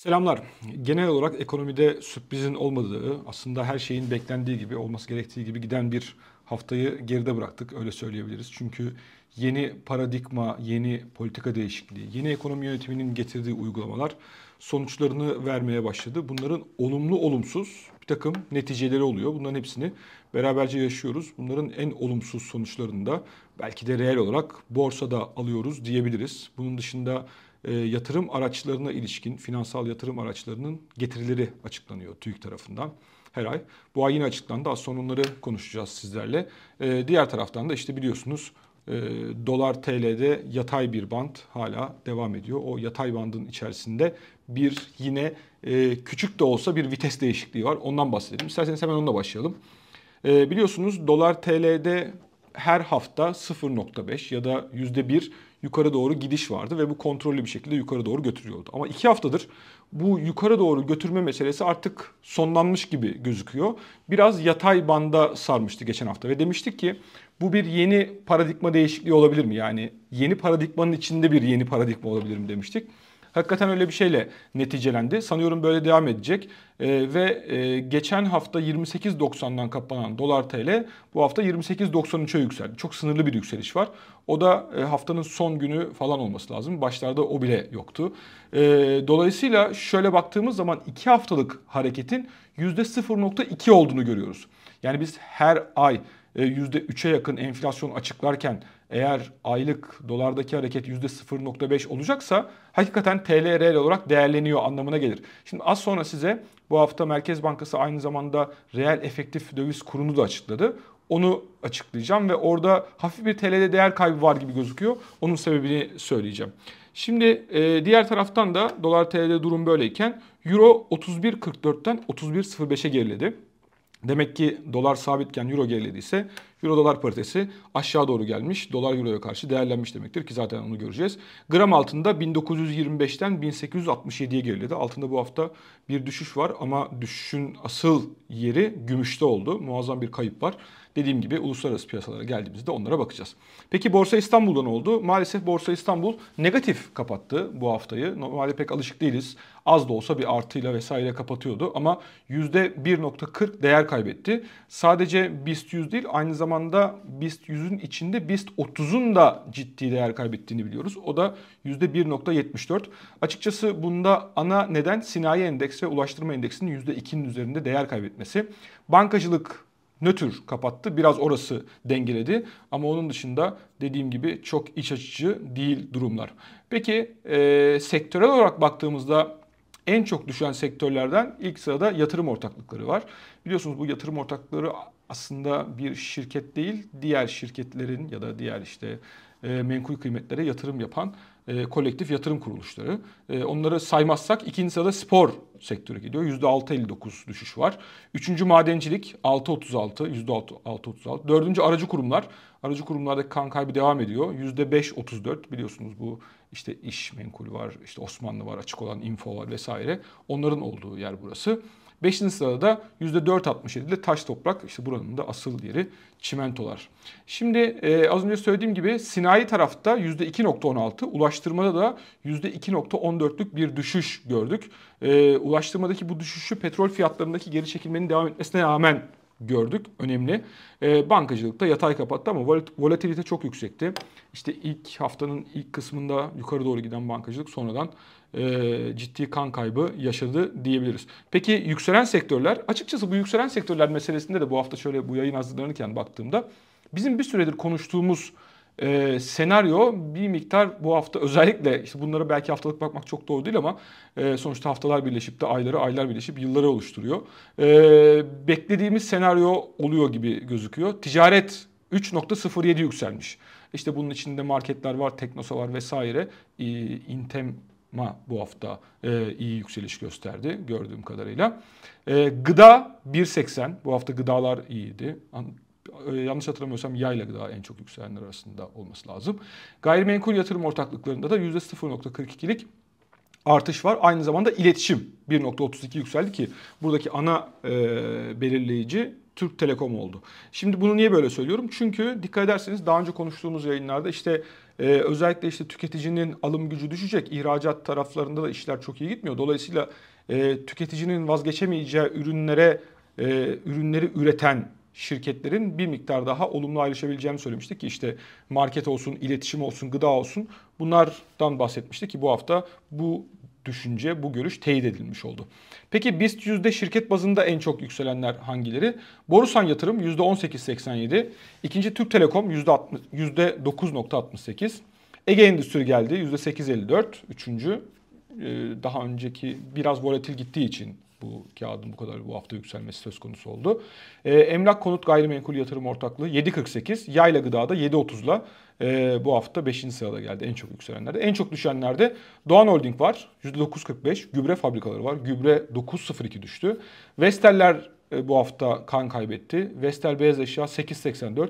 Selamlar. Genel olarak ekonomide sürprizin olmadığı, aslında her şeyin beklendiği gibi, olması gerektiği gibi giden bir haftayı geride bıraktık öyle söyleyebiliriz. Çünkü yeni paradigma, yeni politika değişikliği, yeni ekonomi yönetiminin getirdiği uygulamalar sonuçlarını vermeye başladı. Bunların olumlu olumsuz bir takım neticeleri oluyor. Bunların hepsini beraberce yaşıyoruz. Bunların en olumsuz sonuçlarını da belki de reel olarak borsada alıyoruz diyebiliriz. Bunun dışında e, yatırım araçlarına ilişkin finansal yatırım araçlarının getirileri açıklanıyor TÜİK tarafından her ay. Bu ay yine açıklandı. Az sonra onları konuşacağız sizlerle. E, diğer taraftan da işte biliyorsunuz e, dolar TL'de yatay bir band hala devam ediyor. O yatay bandın içerisinde bir yine e, küçük de olsa bir vites değişikliği var. Ondan bahsedelim. İsterseniz hemen onunla başlayalım. E, biliyorsunuz dolar TL'de her hafta 0.5 ya da %1 yukarı doğru gidiş vardı ve bu kontrollü bir şekilde yukarı doğru götürüyordu. Ama iki haftadır bu yukarı doğru götürme meselesi artık sonlanmış gibi gözüküyor. Biraz yatay banda sarmıştı geçen hafta ve demiştik ki bu bir yeni paradigma değişikliği olabilir mi? Yani yeni paradigmanın içinde bir yeni paradigma olabilir mi demiştik. Hakikaten öyle bir şeyle neticelendi. Sanıyorum böyle devam edecek. E, ve e, geçen hafta 28.90'dan kapanan dolar TL bu hafta 28.93'e yükseldi. Çok sınırlı bir yükseliş var. O da e, haftanın son günü falan olması lazım. Başlarda o bile yoktu. E, dolayısıyla şöyle baktığımız zaman 2 haftalık hareketin %0.2 olduğunu görüyoruz. Yani biz her ay %3'e yakın enflasyon açıklarken eğer aylık dolardaki hareket %0.5 olacaksa hakikaten TL reel olarak değerleniyor anlamına gelir. Şimdi az sonra size bu hafta Merkez Bankası aynı zamanda reel efektif döviz kurunu da açıkladı. Onu açıklayacağım ve orada hafif bir TL'de değer kaybı var gibi gözüküyor. Onun sebebini söyleyeceğim. Şimdi e, diğer taraftan da dolar TL'de durum böyleyken Euro 31.44'ten 31.05'e geriledi. Demek ki dolar sabitken euro gerilediyse euro dolar paritesi aşağı doğru gelmiş. Dolar euroya karşı değerlenmiş demektir ki zaten onu göreceğiz. Gram altında 1925'ten 1867'ye geriledi. Altında bu hafta bir düşüş var ama düşüşün asıl yeri gümüşte oldu. Muazzam bir kayıp var. Dediğim gibi uluslararası piyasalara geldiğimizde onlara bakacağız. Peki Borsa İstanbul'da ne oldu? Maalesef Borsa İstanbul negatif kapattı bu haftayı. Normalde pek alışık değiliz. Az da olsa bir artıyla vesaire kapatıyordu ama %1.40 değer kaybetti. Sadece BIST 100 değil aynı zamanda BIST 100'ün içinde BIST 30'un da ciddi değer kaybettiğini biliyoruz. O da %1.74. Açıkçası bunda ana neden sinayi endeks ve ulaştırma endeksinin %2'nin üzerinde değer kaybetmesi. Bankacılık nötr kapattı. Biraz orası dengeledi. Ama onun dışında dediğim gibi çok iç açıcı değil durumlar. Peki e, sektörel olarak baktığımızda en çok düşen sektörlerden ilk sırada yatırım ortaklıkları var. Biliyorsunuz bu yatırım ortaklıkları aslında bir şirket değil, diğer şirketlerin ya da diğer işte e, menkul kıymetlere yatırım yapan e, kolektif yatırım kuruluşları. E, onları saymazsak ikinci sırada spor sektörü gidiyor. %6.59 düşüş var. Üçüncü madencilik 6.36, %6.36. Dördüncü aracı kurumlar. Aracı kurumlarda kan kaybı devam ediyor. %5.34 biliyorsunuz bu işte iş menkul var, işte Osmanlı var, açık olan info var vesaire. Onların olduğu yer burası. Beşinci sırada da %4.67 ile taş toprak işte buranın da asıl yeri çimentolar. Şimdi e, az önce söylediğim gibi sinayi tarafta %2.16 ulaştırmada da %2.14'lük bir düşüş gördük. E, ulaştırmadaki bu düşüşü petrol fiyatlarındaki geri çekilmenin devam etmesine rağmen gördük. Önemli. E, bankacılıkta yatay kapattı ama volatilite çok yüksekti. İşte ilk haftanın ilk kısmında yukarı doğru giden bankacılık sonradan e, ciddi kan kaybı yaşadı diyebiliriz. Peki yükselen sektörler, açıkçası bu yükselen sektörler meselesinde de bu hafta şöyle bu yayın hazırlanırken baktığımda bizim bir süredir konuştuğumuz e, senaryo bir miktar bu hafta özellikle işte bunlara belki haftalık bakmak çok doğru değil ama e, sonuçta haftalar birleşip de ayları aylar birleşip yılları oluşturuyor. E, beklediğimiz senaryo oluyor gibi gözüküyor. Ticaret 3.07 yükselmiş. İşte bunun içinde marketler var, Teknosa var vesaire. E, Intem ma bu hafta e, iyi yükseliş gösterdi gördüğüm kadarıyla. E, gıda 1.80 bu hafta gıdalar iyiydi. E, yanlış hatırlamıyorsam yayla gıda en çok yükselenler arasında olması lazım. Gayrimenkul yatırım ortaklıklarında da %0.42'lik artış var. Aynı zamanda iletişim 1.32 yükseldi ki buradaki ana e, belirleyici Türk Telekom oldu. Şimdi bunu niye böyle söylüyorum? Çünkü dikkat ederseniz daha önce konuştuğumuz yayınlarda işte e, özellikle işte tüketicinin alım gücü düşecek. ihracat taraflarında da işler çok iyi gitmiyor. Dolayısıyla e, tüketicinin vazgeçemeyeceği ürünlere e, ürünleri üreten şirketlerin bir miktar daha olumlu ayrışabileceğini söylemiştik ki işte market olsun, iletişim olsun, gıda olsun bunlardan bahsetmiştik ki bu hafta bu düşünce, bu görüş teyit edilmiş oldu. Peki BIST yüzde şirket bazında en çok yükselenler hangileri? Borusan Yatırım yüzde 18.87, ikinci Türk Telekom yüzde 9.68, Ege Endüstri geldi yüzde 8.54, üçüncü ee, daha önceki biraz volatil gittiği için bu kağıdın bu kadar bu hafta yükselmesi söz konusu oldu. E, emlak konut gayrimenkul yatırım ortaklığı 7.48, yayla gıdada 7.30'la e, bu hafta 5. sırada geldi en çok yükselenlerde. En çok düşenlerde Doğan Holding var %9.45, gübre fabrikaları var, gübre 9.02 düştü. Vesteller e, bu hafta kan kaybetti. Vestel beyaz eşya 8.84,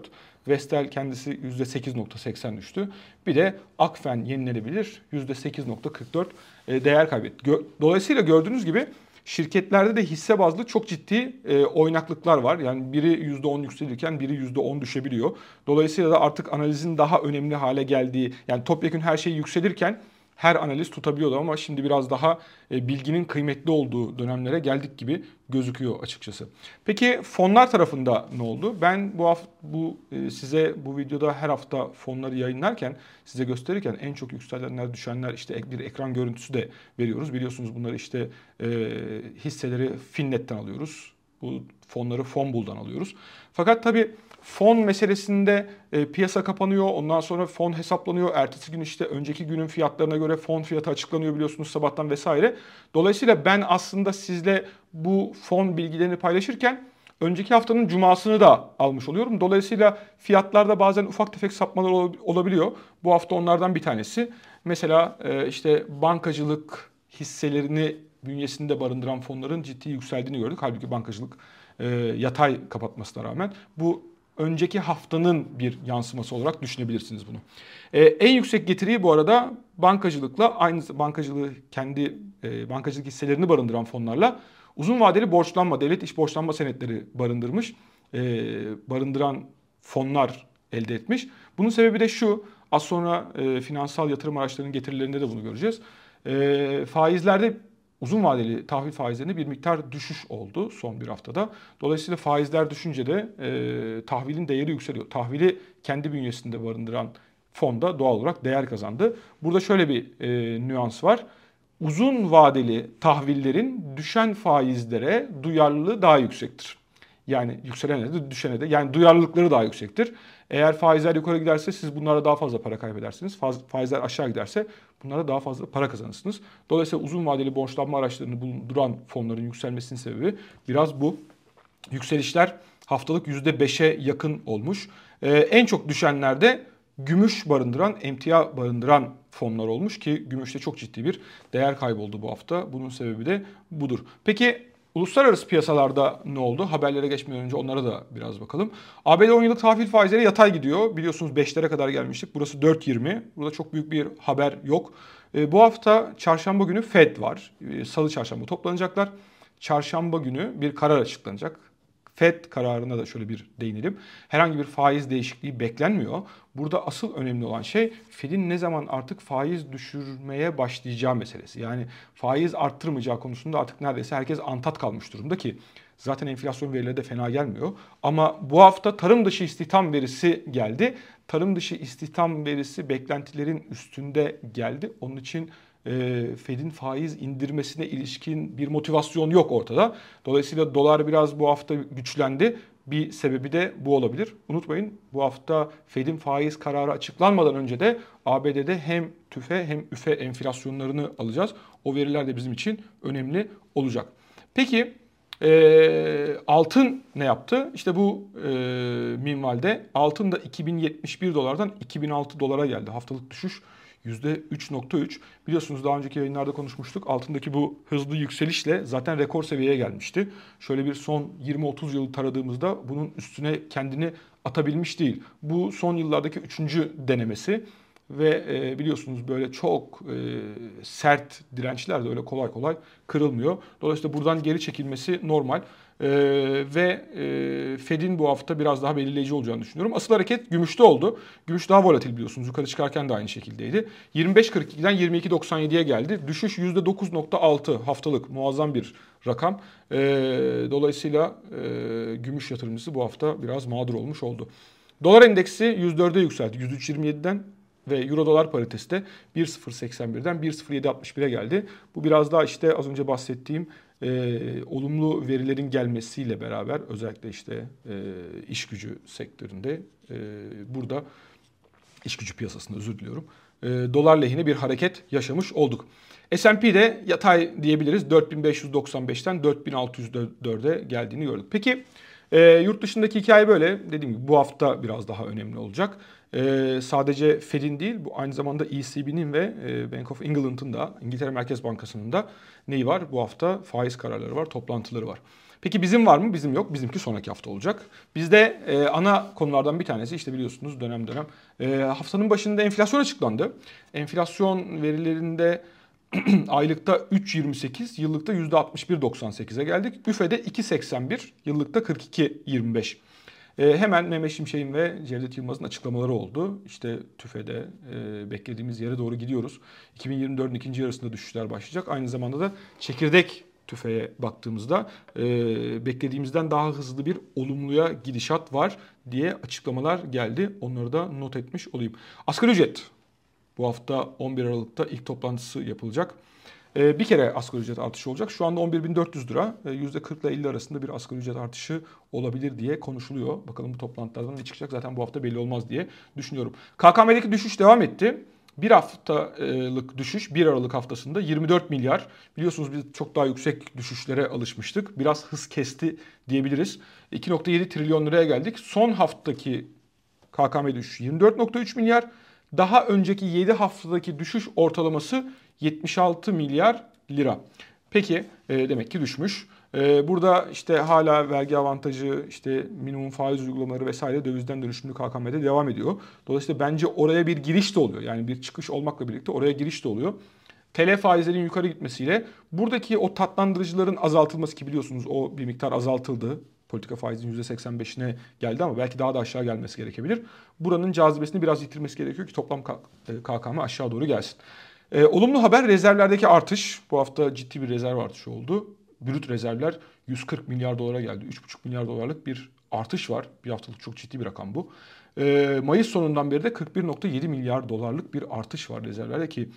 Vestel kendisi %8.80 düştü. Bir de Akfen yenilenebilir %8.44 e, değer kaybetti. Dolayısıyla gördüğünüz gibi Şirketlerde de hisse bazlı çok ciddi e, oynaklıklar var. Yani biri %10 yükselirken biri %10 düşebiliyor. Dolayısıyla da artık analizin daha önemli hale geldiği yani topyekun her şey yükselirken her analiz tutabiliyordu ama şimdi biraz daha e, bilginin kıymetli olduğu dönemlere geldik gibi gözüküyor açıkçası. Peki fonlar tarafında ne oldu? Ben bu hafta bu e, size bu videoda her hafta fonları yayınlarken size gösterirken en çok yükselenler, düşenler işte bir ekran görüntüsü de veriyoruz. Biliyorsunuz bunları işte e, hisseleri Finnet'ten alıyoruz. Bu fonları Fonbul'dan alıyoruz. Fakat tabii Fon meselesinde e, piyasa kapanıyor. Ondan sonra fon hesaplanıyor. Ertesi gün işte önceki günün fiyatlarına göre fon fiyatı açıklanıyor biliyorsunuz sabahtan vesaire. Dolayısıyla ben aslında sizle bu fon bilgilerini paylaşırken önceki haftanın cumasını da almış oluyorum. Dolayısıyla fiyatlarda bazen ufak tefek sapmalar olabiliyor. Bu hafta onlardan bir tanesi. Mesela e, işte bankacılık hisselerini bünyesinde barındıran fonların ciddi yükseldiğini gördük. Halbuki bankacılık e, yatay kapatmasına rağmen bu önceki haftanın bir yansıması olarak düşünebilirsiniz bunu. Ee, en yüksek getiriyi bu arada bankacılıkla aynı bankacılığı kendi e, bankacılık hisselerini barındıran fonlarla uzun vadeli borçlanma, devlet iş borçlanma senetleri barındırmış, e, barındıran fonlar elde etmiş. Bunun sebebi de şu, az sonra e, finansal yatırım araçlarının getirilerinde de bunu göreceğiz. E, faizlerde uzun vadeli tahvil faizlerinde bir miktar düşüş oldu son bir haftada. Dolayısıyla faizler düşünce de e, tahvilin değeri yükseliyor. Tahvili kendi bünyesinde barındıran fonda doğal olarak değer kazandı. Burada şöyle bir e, nüans var. Uzun vadeli tahvillerin düşen faizlere duyarlılığı daha yüksektir. Yani yükselene de düşene de yani duyarlılıkları daha yüksektir. Eğer faizler yukarı giderse siz bunlara daha fazla para kaybedersiniz. Faizler aşağı giderse bunlara daha fazla para kazanırsınız. Dolayısıyla uzun vadeli borçlanma araçlarını bulunduran fonların yükselmesinin sebebi biraz bu. Yükselişler haftalık %5'e yakın olmuş. Ee, en çok düşenlerde gümüş barındıran, emtia barındıran fonlar olmuş ki gümüşte çok ciddi bir değer kayboldu bu hafta. Bunun sebebi de budur. Peki Uluslararası piyasalarda ne oldu? Haberlere geçmeden önce onlara da biraz bakalım. ABD 10 yıllık tahvil faizleri yatay gidiyor. Biliyorsunuz 5'lere kadar gelmiştik. Burası 4.20. Burada çok büyük bir haber yok. E, bu hafta çarşamba günü Fed var. E, Salı çarşamba toplanacaklar. Çarşamba günü bir karar açıklanacak. FED kararına da şöyle bir değinelim. Herhangi bir faiz değişikliği beklenmiyor. Burada asıl önemli olan şey Fed'in ne zaman artık faiz düşürmeye başlayacağı meselesi. Yani faiz arttırmayacağı konusunda artık neredeyse herkes antat kalmış durumda ki zaten enflasyon verileri de fena gelmiyor. Ama bu hafta tarım dışı istihdam verisi geldi. Tarım dışı istihdam verisi beklentilerin üstünde geldi. Onun için e, Fed'in faiz indirmesine ilişkin bir motivasyon yok ortada. Dolayısıyla dolar biraz bu hafta güçlendi. Bir sebebi de bu olabilir. Unutmayın bu hafta Fed'in faiz kararı açıklanmadan önce de ABD'de hem tüfe hem üfe enflasyonlarını alacağız. O veriler de bizim için önemli olacak. Peki e, altın ne yaptı? İşte bu e, minvalde altın da 2071 dolardan 2006 dolara geldi. Haftalık düşüş %3.3. Biliyorsunuz daha önceki yayınlarda konuşmuştuk. Altındaki bu hızlı yükselişle zaten rekor seviyeye gelmişti. Şöyle bir son 20-30 yıl taradığımızda bunun üstüne kendini atabilmiş değil. Bu son yıllardaki üçüncü denemesi ve e, biliyorsunuz böyle çok e, sert dirençler de öyle kolay kolay kırılmıyor. Dolayısıyla buradan geri çekilmesi normal. Ee, ve e, Fed'in bu hafta biraz daha belirleyici olacağını düşünüyorum. Asıl hareket gümüşte oldu. Gümüş daha volatil biliyorsunuz. Yukarı çıkarken de aynı şekildeydi. 25.42'den 22.97'ye geldi. Düşüş %9.6 haftalık muazzam bir rakam. Ee, dolayısıyla e, gümüş yatırımcısı bu hafta biraz mağdur olmuş oldu. Dolar endeksi 104'e yükseldi. 103.27'den ve euro dolar paritesi de 1.081'den 1.0761'e geldi. Bu biraz daha işte az önce bahsettiğim e, olumlu verilerin gelmesiyle beraber özellikle işte e, iş gücü sektöründe e, burada iş gücü piyasasında özür diliyorum. E, dolar lehine bir hareket yaşamış olduk. S&P'de yatay diyebiliriz 4595'ten 4604'e geldiğini gördük. Peki e, yurt dışındaki hikaye böyle. Dediğim gibi bu hafta biraz daha önemli olacak. E, sadece Fed'in değil bu aynı zamanda ECB'nin ve e, Bank of England'ın da İngiltere Merkez Bankası'nın da neyi var? Bu hafta faiz kararları var, toplantıları var. Peki bizim var mı? Bizim yok. Bizimki sonraki hafta olacak. Bizde e, ana konulardan bir tanesi işte biliyorsunuz dönem dönem e, haftanın başında enflasyon açıklandı. Enflasyon verilerinde aylıkta 3.28, yıllıkta %61.98'e geldik. Üfe'de 2.81, yıllıkta 42.25. E, hemen Mehmet Şimşek'in ve Cevdet Yılmaz'ın açıklamaları oldu. İşte TÜFE'de e, beklediğimiz yere doğru gidiyoruz. 2024'ün ikinci yarısında düşüşler başlayacak. Aynı zamanda da çekirdek tüfeğe baktığımızda e, beklediğimizden daha hızlı bir olumluya gidişat var diye açıklamalar geldi. Onları da not etmiş olayım. Asgari ücret bu hafta 11 Aralık'ta ilk toplantısı yapılacak. Ee, bir kere asgari ücret artışı olacak. Şu anda 11.400 lira. %40 ile 50 arasında bir asgari ücret artışı olabilir diye konuşuluyor. Bakalım bu toplantılardan ne çıkacak zaten bu hafta belli olmaz diye düşünüyorum. KKM'deki düşüş devam etti. Bir haftalık düşüş 1 Aralık haftasında 24 milyar. Biliyorsunuz biz çok daha yüksek düşüşlere alışmıştık. Biraz hız kesti diyebiliriz. 2.7 trilyon liraya geldik. Son haftaki KKM düşüşü 24.3 milyar. Daha önceki 7 haftadaki düşüş ortalaması 76 milyar lira. Peki e, demek ki düşmüş. E, burada işte hala vergi avantajı, işte minimum faiz uygulamaları vesaire dövizden dönüşümlü KKM'de devam ediyor. Dolayısıyla bence oraya bir giriş de oluyor. Yani bir çıkış olmakla birlikte oraya giriş de oluyor. TL faizlerin yukarı gitmesiyle buradaki o tatlandırıcıların azaltılması ki biliyorsunuz o bir miktar azaltıldı. Politika faizinin %85'ine geldi ama belki daha da aşağı gelmesi gerekebilir. Buranın cazibesini biraz yitirmesi gerekiyor ki toplam KKM e, aşağı doğru gelsin. E, olumlu haber rezervlerdeki artış. Bu hafta ciddi bir rezerv artışı oldu. Brüt rezervler 140 milyar dolara geldi. 3,5 milyar dolarlık bir artış var. Bir haftalık çok ciddi bir rakam bu. E, Mayıs sonundan beri de 41.7 milyar dolarlık bir artış var rezervlerde ki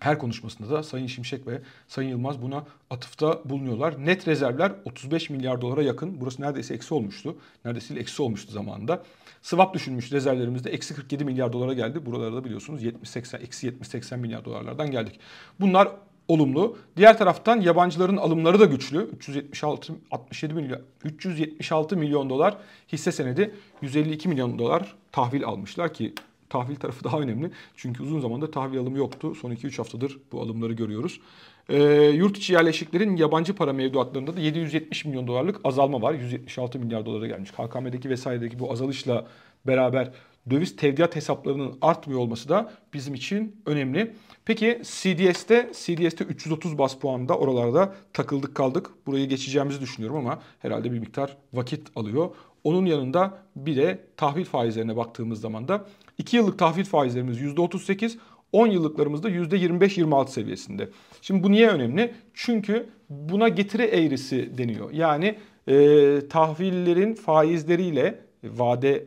her konuşmasında da Sayın Şimşek ve Sayın Yılmaz buna atıfta bulunuyorlar. Net rezervler 35 milyar dolara yakın. Burası neredeyse eksi olmuştu. Neredeyse eksi olmuştu zamanında. Swap düşünmüş rezervlerimizde eksi 47 milyar dolara geldi. Buralarda da biliyorsunuz 70-80, eksi 70-80 milyar dolarlardan geldik. Bunlar olumlu. Diğer taraftan yabancıların alımları da güçlü. 376 67 milyon 376 milyon dolar hisse senedi, 152 milyon dolar tahvil almışlar ki tahvil tarafı daha önemli. Çünkü uzun zamandır tahvil alımı yoktu. Son 2-3 haftadır bu alımları görüyoruz. E, yurt içi yerleşiklerin yabancı para mevduatlarında da 770 milyon dolarlık azalma var. 176 milyar dolara gelmiş. KKM'deki vesairedeki bu azalışla beraber döviz tevdiat hesaplarının artmıyor olması da bizim için önemli. Peki CDS'te CDS'te 330 bas puanda oralarda takıldık kaldık. Burayı geçeceğimizi düşünüyorum ama herhalde bir miktar vakit alıyor. Onun yanında bir de tahvil faizlerine baktığımız zaman da 2 yıllık tahvil faizlerimiz %38, 10 yıllıklarımızda %25-26 seviyesinde. Şimdi bu niye önemli? Çünkü buna getiri eğrisi deniyor. Yani e, tahvillerin faizleriyle vade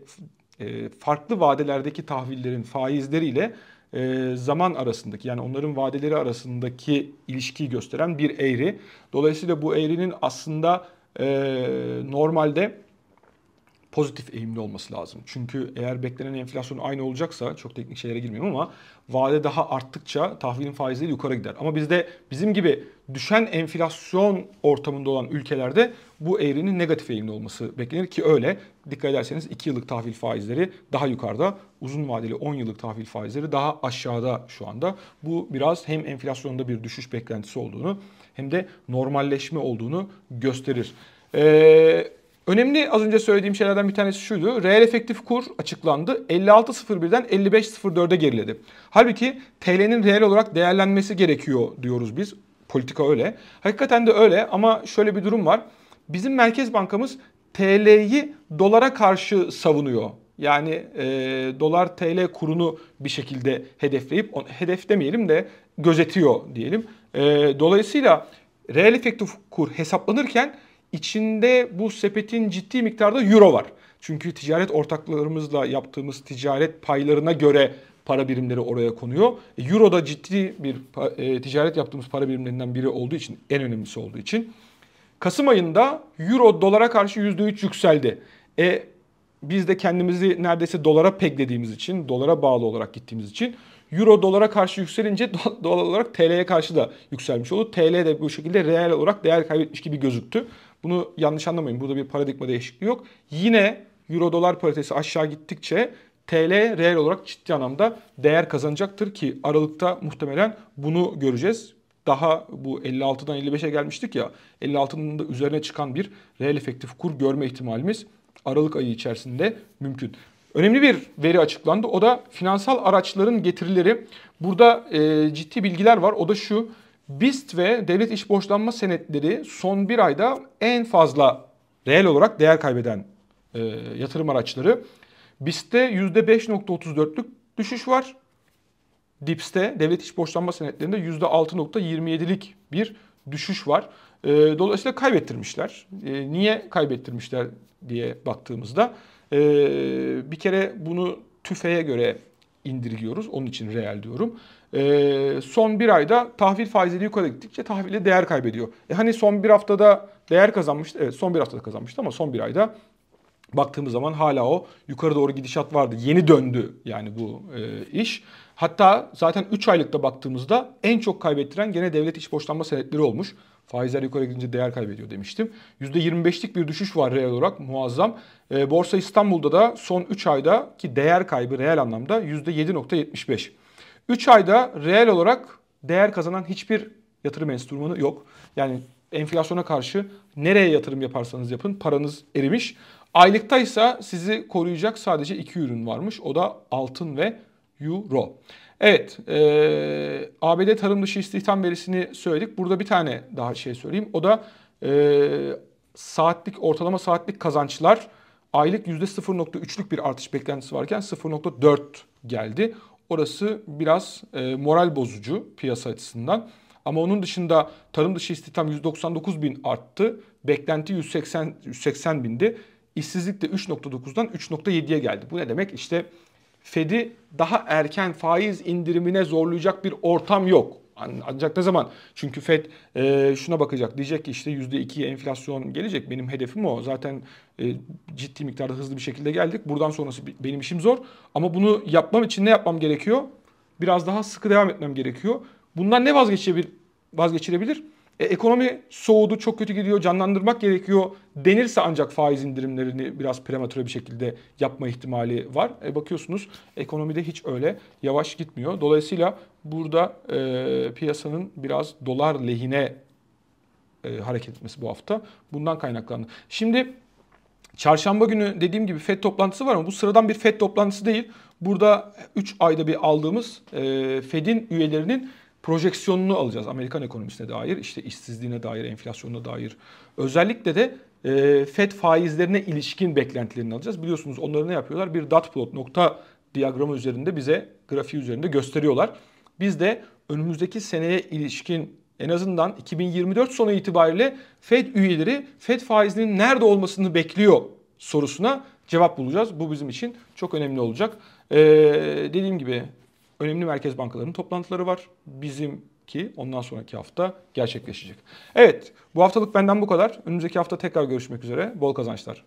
e, farklı vadelerdeki tahvillerin faizleriyle e, zaman arasındaki yani onların vadeleri arasındaki ilişkiyi gösteren bir eğri. Dolayısıyla bu eğrinin aslında e, normalde pozitif eğimli olması lazım. Çünkü eğer beklenen enflasyon aynı olacaksa çok teknik şeylere girmiyorum ama vade daha arttıkça tahvilin faizleri yukarı gider. Ama bizde bizim gibi düşen enflasyon ortamında olan ülkelerde bu eğrinin negatif eğimli olması beklenir ki öyle. Dikkat ederseniz 2 yıllık tahvil faizleri daha yukarıda, uzun vadeli 10 yıllık tahvil faizleri daha aşağıda şu anda. Bu biraz hem enflasyonda bir düşüş beklentisi olduğunu hem de normalleşme olduğunu gösterir. Ee, Önemli az önce söylediğim şeylerden bir tanesi şuydu. Reel efektif kur açıklandı. 56.01'den 55.04'e geriledi. Halbuki TL'nin reel olarak değerlenmesi gerekiyor diyoruz biz. Politika öyle. Hakikaten de öyle ama şöyle bir durum var. bizim Merkez Bankamız TL'yi dolara karşı savunuyor. Yani e, dolar TL kurunu bir şekilde hedefleyip, hedef demeyelim de gözetiyor diyelim. E, dolayısıyla reel efektif kur hesaplanırken içinde bu sepetin ciddi miktarda euro var. Çünkü ticaret ortaklarımızla yaptığımız ticaret paylarına göre para birimleri oraya konuyor. E, euro da ciddi bir e, ticaret yaptığımız para birimlerinden biri olduğu için, en önemlisi olduğu için. Kasım ayında euro dolara karşı %3 yükseldi. E, biz de kendimizi neredeyse dolara peglediğimiz için, dolara bağlı olarak gittiğimiz için Euro dolara karşı yükselince doğal olarak TL'ye karşı da yükselmiş oldu. TL de bu şekilde reel olarak değer kaybetmiş gibi gözüktü. Bunu yanlış anlamayın. Burada bir paradigma değişikliği yok. Yine Euro dolar paritesi aşağı gittikçe TL reel olarak ciddi anlamda değer kazanacaktır ki Aralık'ta muhtemelen bunu göreceğiz. Daha bu 56'dan 55'e gelmiştik ya 56'nın da üzerine çıkan bir reel efektif kur görme ihtimalimiz Aralık ayı içerisinde mümkün. Önemli bir veri açıklandı. O da finansal araçların getirileri. Burada e, ciddi bilgiler var. O da şu. BIST ve devlet iş borçlanma senetleri son bir ayda en fazla reel olarak değer kaybeden e, yatırım araçları. BIST'te %5.34'lük düşüş var. DIPS'te devlet iş borçlanma senetlerinde %6.27'lik bir düşüş var. E, dolayısıyla kaybettirmişler. E, niye kaybettirmişler diye baktığımızda e, bir kere bunu tüfeğe göre indirgiyoruz. Onun için reel diyorum. E, son bir ayda tahvil faizleri yukarı gittikçe tahvile değer kaybediyor. E hani son bir haftada değer kazanmıştı. Evet son bir haftada kazanmıştı ama son bir ayda baktığımız zaman hala o yukarı doğru gidişat vardı. Yeni döndü yani bu e, iş. Hatta zaten 3 aylıkta baktığımızda en çok kaybettiren gene devlet iş borçlanma senetleri olmuş. Faizler yukarı gidince değer kaybediyor demiştim. %25'lik bir düşüş var reel olarak muazzam. E, Borsa İstanbul'da da son 3 ayda ki değer kaybı reel anlamda %7.75. 3 ayda reel olarak değer kazanan hiçbir yatırım enstrümanı yok. Yani enflasyona karşı nereye yatırım yaparsanız yapın paranız erimiş. Aylıkta ise sizi koruyacak sadece iki ürün varmış. O da altın ve euro. Evet, e, ABD tarım dışı istihdam verisini söyledik. Burada bir tane daha şey söyleyeyim. O da e, saatlik, ortalama saatlik kazançlar aylık %0.3'lük bir artış beklentisi varken 0.4 geldi. Orası biraz e, moral bozucu piyasa açısından. Ama onun dışında tarım dışı istihdam 199 bin arttı. Beklenti 180, 180 bindi. İşsizlik de 3.9'dan 3.7'ye geldi. Bu ne demek? İşte Fed'i daha erken faiz indirimine zorlayacak bir ortam yok. Ancak ne zaman? Çünkü Fed e, şuna bakacak. Diyecek ki işte %2'ye enflasyon gelecek. Benim hedefim o. Zaten e, ciddi miktarda hızlı bir şekilde geldik. Buradan sonrası benim işim zor. Ama bunu yapmam için ne yapmam gerekiyor? Biraz daha sıkı devam etmem gerekiyor. Bundan ne vazgeçebilir? vazgeçilebilir? E, ekonomi soğudu, çok kötü gidiyor, canlandırmak gerekiyor denirse ancak faiz indirimlerini biraz prematüre bir şekilde yapma ihtimali var. E, bakıyorsunuz ekonomide hiç öyle yavaş gitmiyor. Dolayısıyla burada e, piyasanın biraz dolar lehine e, hareket etmesi bu hafta bundan kaynaklandı. Şimdi çarşamba günü dediğim gibi FED toplantısı var ama bu sıradan bir FED toplantısı değil. Burada 3 ayda bir aldığımız e, FED'in üyelerinin projeksiyonunu alacağız Amerikan ekonomisine dair, işte işsizliğine dair, enflasyonuna dair. Özellikle de e, FED faizlerine ilişkin beklentilerini alacağız. Biliyorsunuz onları ne yapıyorlar? Bir dot plot nokta diyagramı üzerinde bize grafiği üzerinde gösteriyorlar. Biz de önümüzdeki seneye ilişkin en azından 2024 sonu itibariyle Fed üyeleri Fed faizinin nerede olmasını bekliyor sorusuna cevap bulacağız. Bu bizim için çok önemli olacak. Ee, dediğim gibi önemli merkez bankalarının toplantıları var. Bizimki ondan sonraki hafta gerçekleşecek. Evet bu haftalık benden bu kadar. Önümüzdeki hafta tekrar görüşmek üzere. Bol kazançlar.